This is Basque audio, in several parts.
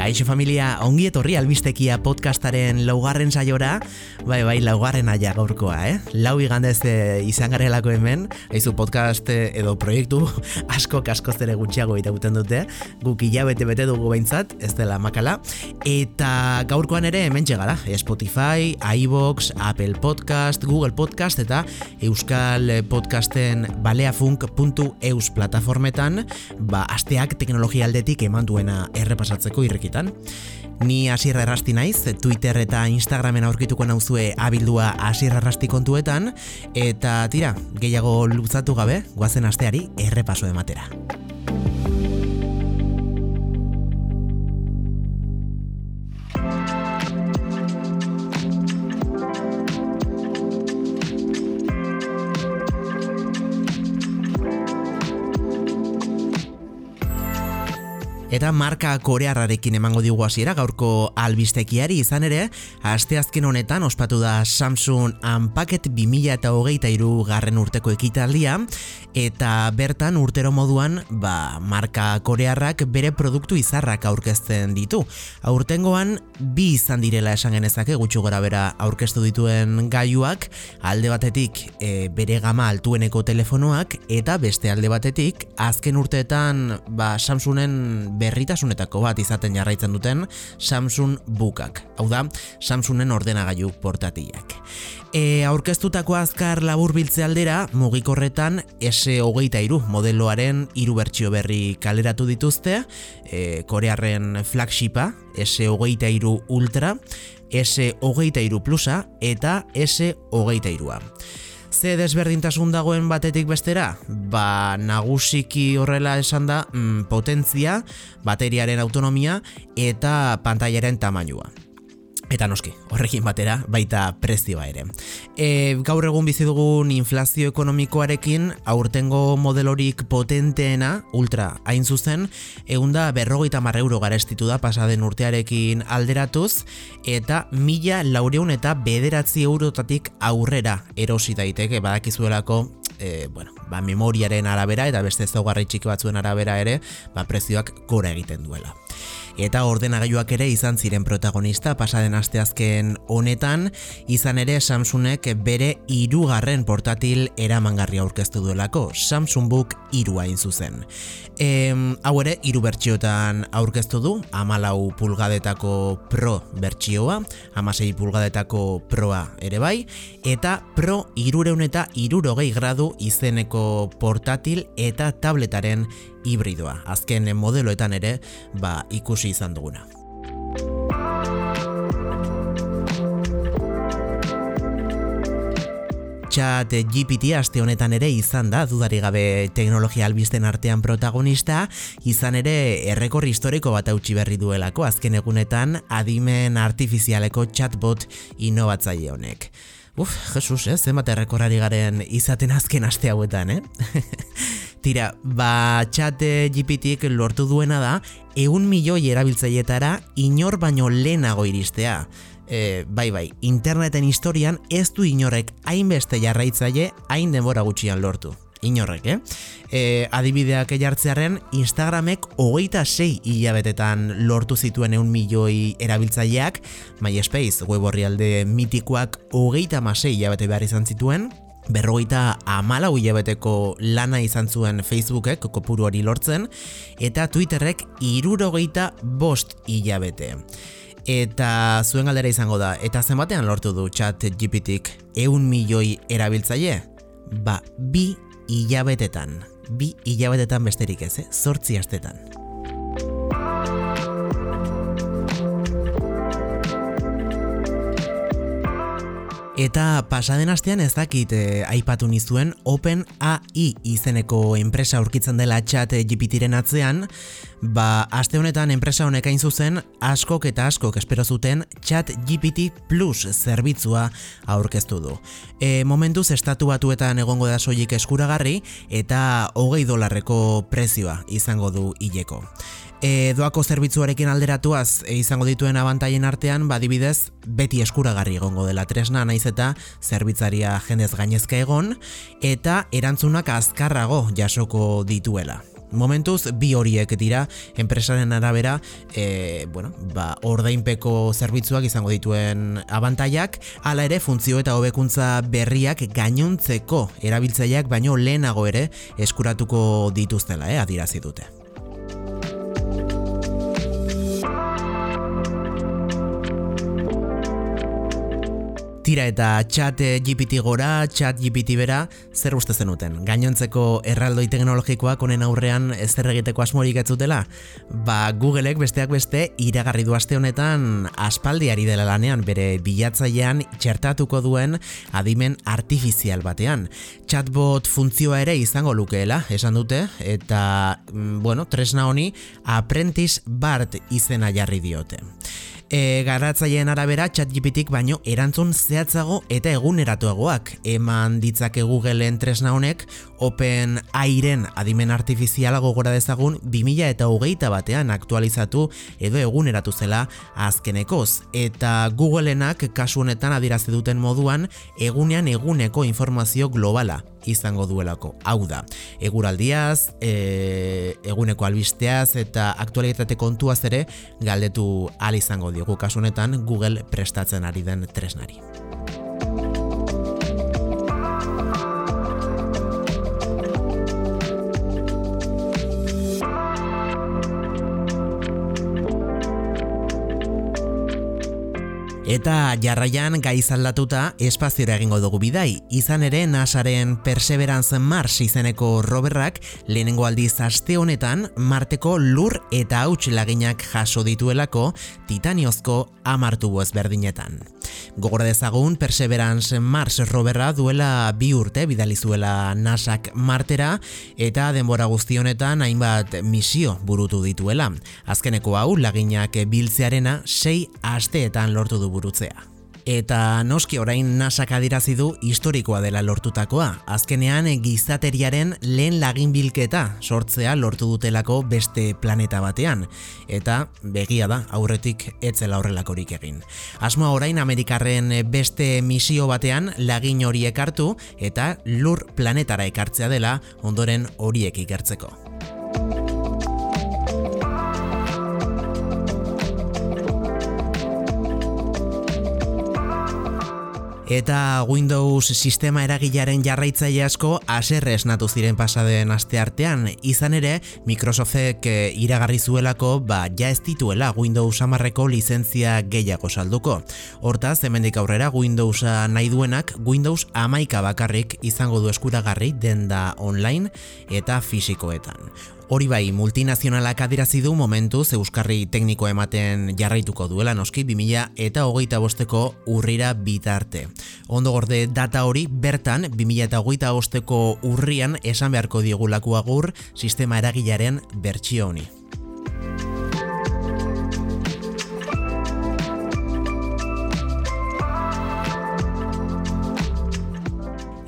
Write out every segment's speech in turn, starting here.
Kaixo familia, ongi etorri albistekia podcastaren laugarren saiora, bai bai laugarren aia gaurkoa, eh? Lau igandez e, izan garelako hemen, eizu podcast eh, edo proiektu asko kasko zere gutxiago itauten dute, guk hilabete bete dugu behintzat, ez dela makala, eta gaurkoan ere hemen txegara, Spotify, iVox, Apple Podcast, Google Podcast eta Euskal Podcasten baleafunk.eus plataformetan, ba, asteak teknologia aldetik eman duena errepasatzeko irrekitan. Ni hasierra errasti naiz, Twitter eta Instagramen aurkituko nauzue abildua hasierra errasti kontuetan, eta tira, gehiago luzatu gabe, guazen asteari errepaso ematera. Eta marka korearrarekin emango digu hasiera gaurko albistekiari izan ere, asteazken honetan ospatu da Samsung Unpacked 2023 garren urteko ekitaldia, eta bertan urtero moduan, ba, marka korearrak bere produktu izarrak aurkezten ditu. Aurtengoan, bi izan direla esan genezake gutxu gora bera aurkeztu dituen gaiuak, alde batetik e, bere gama altueneko telefonoak, eta beste alde batetik, azken urteetan ba, Samsungen berritasunetako bat izaten jarraitzen duten Samsung Bookak. Hau da, Samsungen ordenagailu portatiak. E, aurkeztutako azkar labur biltze aldera, mugikorretan S23 modeloaren hiru bertsio berri kaleratu dituzte, e, korearren flagshipa, S23 Ultra, S23 Plusa eta S23a ze desberdintasun dagoen batetik bestera? Ba, nagusiki horrela esan da, mm, potentzia, bateriaren autonomia eta pantailaren tamainua. Eta noski, horrekin batera, baita prezioa ere. E, gaur egun bizi dugun inflazio ekonomikoarekin, aurtengo modelorik potenteena, ultra, hain zuzen, egun da berrogeita marra euro garestitu da pasaden urtearekin alderatuz, eta mila laureun eta bederatzi eurotatik aurrera erosi daiteke, badakizuelako, e, bueno, ba, memoriaren arabera eta beste zaugarri txiki batzuen arabera ere, ba, prezioak gora egiten duela eta ordenagailuak ere izan ziren protagonista pasaden asteazken honetan, izan ere Samsungek bere hirugarren portatil eramangarri aurkeztu duelako, Samsung Book hiru hain zuzen. E, hau ere, hiru bertsiotan aurkeztu du, amalau pulgadetako Pro bertsioa, amasei pulgadetako Proa ere bai, eta Pro irureun eta irurogei gradu izeneko portatil eta tabletaren hibridoa. Azken modeloetan ere, ba, ikusi izan duguna. Chat GPT aste honetan ere izan da dudari gabe teknologia albisten artean protagonista, izan ere errekor historiko bat hautsi berri duelako azken egunetan adimen artifizialeko chatbot inovatzaile honek. Uf, Jesus, eh? zenbat errekorari garen izaten azken aste hauetan, eh? Tira, ba, chat GPT lortu duena da, eun milioi erabiltzaietara inor baino lehenago iristea. E, bai, bai, interneten historian ez du inorek hainbeste jarraitzaile hain denbora gutxian lortu inorrek, eh? E, adibideak ejartzearen Instagramek hogeita sei hilabetetan lortu zituen eun milioi erabiltzaileak, MySpace web horri alde mitikoak hogeita masei hilabete behar izan zituen, berrogeita amalau hilabeteko lana izan zuen Facebookek kopuru hori lortzen, eta Twitterrek irurogeita bost hilabete. Eta zuen galdera izango da, eta zenbatean lortu du chat GPTik eun milioi erabiltzaile? Ba, bi hilabetetan. Bi hilabetetan besterik ez, eh? Zortzi astetan. Eta pasaden astean ez dakit eh, aipatu nizuen Open AI izeneko enpresa aurkitzen dela chat GPTren atzean, ba aste honetan enpresa honek hain zuzen askok eta askok espero zuten chat GPT Plus zerbitzua aurkeztu du. E, momentuz estatu batuetan egongo da soilik eskuragarri eta hogei dolarreko prezioa izango du hileko. E, doako zerbitzuarekin alderatuaz e, izango dituen abantaien artean, badibidez, beti eskuragarri egongo dela tresna naiz eta zerbitzaria jendez gainezka egon, eta erantzunak azkarrago jasoko dituela. Momentuz, bi horiek dira, enpresaren arabera, e, bueno, ba, ordainpeko zerbitzuak izango dituen abantaiak, hala ere funtzio eta hobekuntza berriak gainontzeko erabiltzaileak baino lehenago ere eskuratuko dituztela, eh, adirazi dute. Tira eta chat GPT gora, chat GPT bera, zer uste zenuten? Gainontzeko erraldoi teknologikoak honen aurrean zer egiteko asmorik etzutela? Ba, Googleek besteak beste iragarri du aste honetan aspaldiari dela lanean bere bilatzailean txertatuko duen adimen artifizial batean. Chatbot funtzioa ere izango lukeela, esan dute, eta, mm, bueno, tresna honi Apprentice Bart izena jarri diote e, garatzaileen arabera ChatGPTik baino erantzun zehatzago eta eguneratuagoak. Eman ditzake Googleen tresna honek Open Airen adimen artifiziala gogora dezagun 2000 eta hogeita batean aktualizatu edo eguneratu zela azkenekoz eta Googlenak kasu honetan adirazi duten moduan egunean eguneko informazio globala izango duelako. Hau da, eguraldiaz, e, eguneko albisteaz eta aktualitate kontuaz ere galdetu al izango diogu kasunetan Google prestatzen ari den tresnari. Eta jarraian gaiz aldatuta espaziora egingo dugu bidai. Izan ere NASAren Perseverance Mars izeneko roberrak lehenengo aldiz aste honetan Marteko lur eta hauts laginak jaso dituelako titaniozko amartu berdinetan. Gogora dezagun Perseverance Mars roberra duela bi urte bidalizuela NASAk Martera eta denbora guzti honetan hainbat misio burutu dituela. Azkeneko hau laginak biltzearena sei asteetan lortu du burutzea. Eta noski orain nasak adirazi du historikoa dela lortutakoa. Azkenean gizateriaren lehen lagin bilketa sortzea lortu dutelako beste planeta batean. Eta begia da aurretik etzela horrelakorik egin. Asmoa orain Amerikarren beste misio batean lagin horiek hartu eta lur planetara ekartzea dela ondoren horiek ikertzeko. Eta Windows sistema eragilaren jarraitzaile asko aserre esnatu ziren pasaden aste artean, izan ere Microsoftek eh, iragarri zuelako ba ja ez dituela Windows 10 lizentzia gehiago salduko. Hortaz, hemendik aurrera Windowsa nahi duenak Windows 11 bakarrik izango du eskuragarri denda online eta fisikoetan. Hori bai, multinazionalak adirazi du momentuz euskarri tekniko ematen jarraituko duela noski 2000 eta hogeita bosteko urrira bitarte. Ondo gorde data hori bertan 2000 eta hogeita bosteko urrian esan beharko diegulako agur sistema eragilaren bertsio honi.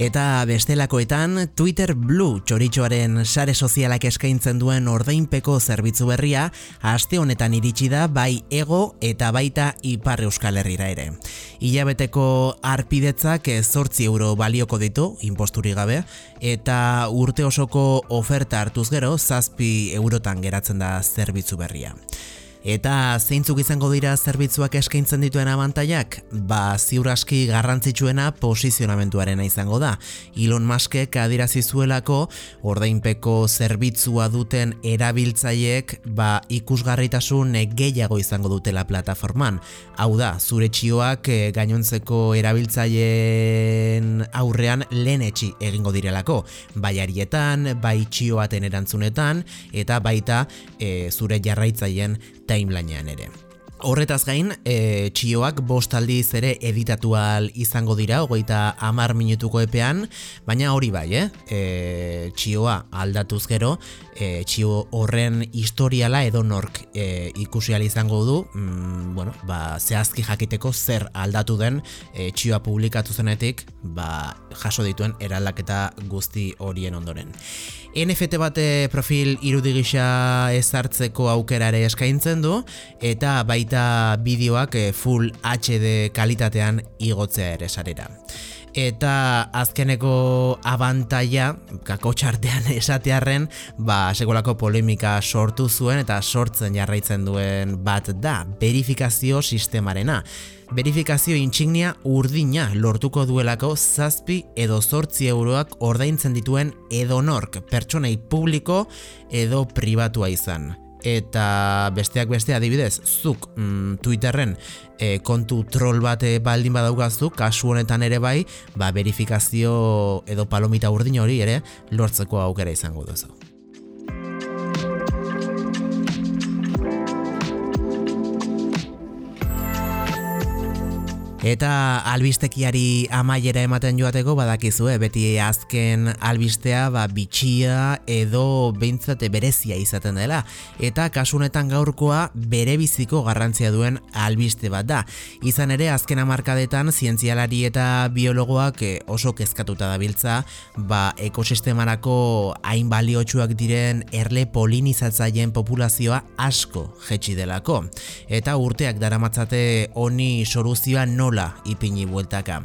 Eta bestelakoetan, Twitter Blue txoritxoaren sare sozialak eskaintzen duen ordainpeko zerbitzu berria, aste honetan iritsi da bai ego eta baita ipar euskal herrira ere. Ilabeteko arpidetzak zortzi euro balioko ditu, imposturi gabe, eta urte osoko oferta hartuz gero, zazpi eurotan geratzen da zerbitzu berria. Eta zeintzuk izango dira zerbitzuak eskaintzen dituen abantaiak? Ba, ziur aski garrantzitsuena posizionamentuarena izango da. Elon Muskek adirazi zuelako ordainpeko zerbitzua duten erabiltzaileek ba, ikusgarritasun gehiago izango dutela plataforman. Hau da, zure txioak eh, gainontzeko erabiltzaileen aurrean lehen etxi egingo direlako. Bai arietan, bai txioaten erantzunetan, eta baita e, zure jarraitzaileen timelinean ere. Horretaz gain, e, txioak bost aldiz ere editatual izango dira, hogeita amar minutuko epean, baina hori bai, eh? E, txioa aldatuz gero, e, txio horren historiala edo nork e, ikusi izango du, mm, bueno, ba, zehazki jakiteko zer aldatu den e, txioa publikatu zenetik, ba, jaso dituen eraldaketa guzti horien ondoren. NFT bate profil irudi gisa ezartzeko aukerare eskaintzen du eta baita bideoak eh, full HD kalitatean igotzea ere sarera. Eta azkeneko abantaia, kako txartean esatearren, ba, sekolako polemika sortu zuen eta sortzen jarraitzen duen bat da, verifikazio sistemarena. Verifikazio intsignia urdina lortuko duelako zazpi edo zortzi euroak ordaintzen dituen edonork pertsonei publiko edo pribatua izan eta besteak beste adibidez, zuk mm, Twitterren e, kontu troll bat baldin badaukazu, kasu honetan ere bai, ba, verifikazio edo palomita urdin hori ere lortzeko aukera izango duzu. Eta albistekiari amaiera ematen joateko badakizue beti azken albistea ba, bitxia edo behintzate berezia izaten dela. Eta kasunetan gaurkoa bere biziko garrantzia duen albiste bat da. Izan ere azken amarkadetan zientzialari eta biologoak eh, oso kezkatuta dabiltza ba, ekosistemarako hain baliotsuak diren erle polinizatzaien populazioa asko jetxi delako. Eta urteak daramatzate honi soluzioa no nola ipini bueltaka.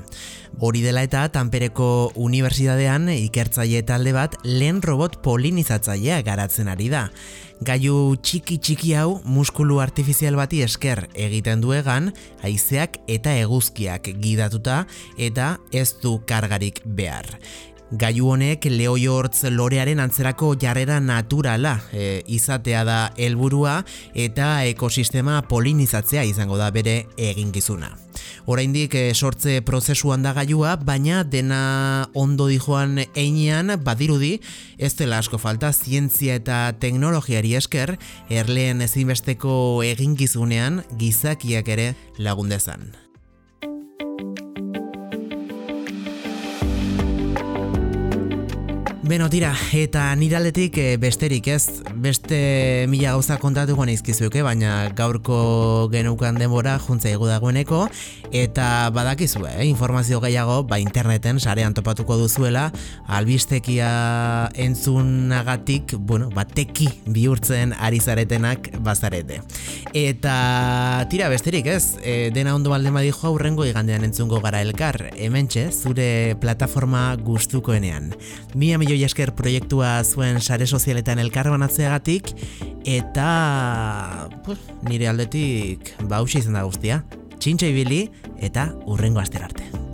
Hori dela eta Tampereko Unibertsitatean ikertzaile talde bat lehen robot polinizatzailea garatzen ari da. Gaiu txiki txiki hau muskulu artifizial bati esker egiten duegan, haizeak eta eguzkiak gidatuta eta ez du kargarik behar. Gaiu honek leoi hortz lorearen antzerako jarrera naturala e, izatea da helburua eta ekosistema polinizatzea izango da bere eginkizuna. Oraindik e, sortze prozesuan da gaiua, baina dena ondo dijoan einean badirudi ez dela asko falta zientzia eta teknologiari esker erleen ezinbesteko eginkizunean gizakiak ere lagundezan. Beno, tira, eta niraletik e, besterik ez, beste mila gauza kontatuko nizkizuke, baina gaurko genukan denbora juntza egu dagoeneko, eta badakizu, eh, informazio gehiago, ba interneten, sarean topatuko duzuela, albistekia entzunagatik, bueno, ba teki bihurtzen ari zaretenak bazarete. Eta tira, besterik ez, e, dena ondo balde badijo aurrengo igandean entzungo gara elkar, hementxe, zure plataforma gustukoenean. Mia milio milioi esker proiektua zuen sare sozialetan elkarbanatzeagatik eta pues, nire aldetik bausi izan da guztia. Txintxe ibili eta urrengo aster arte.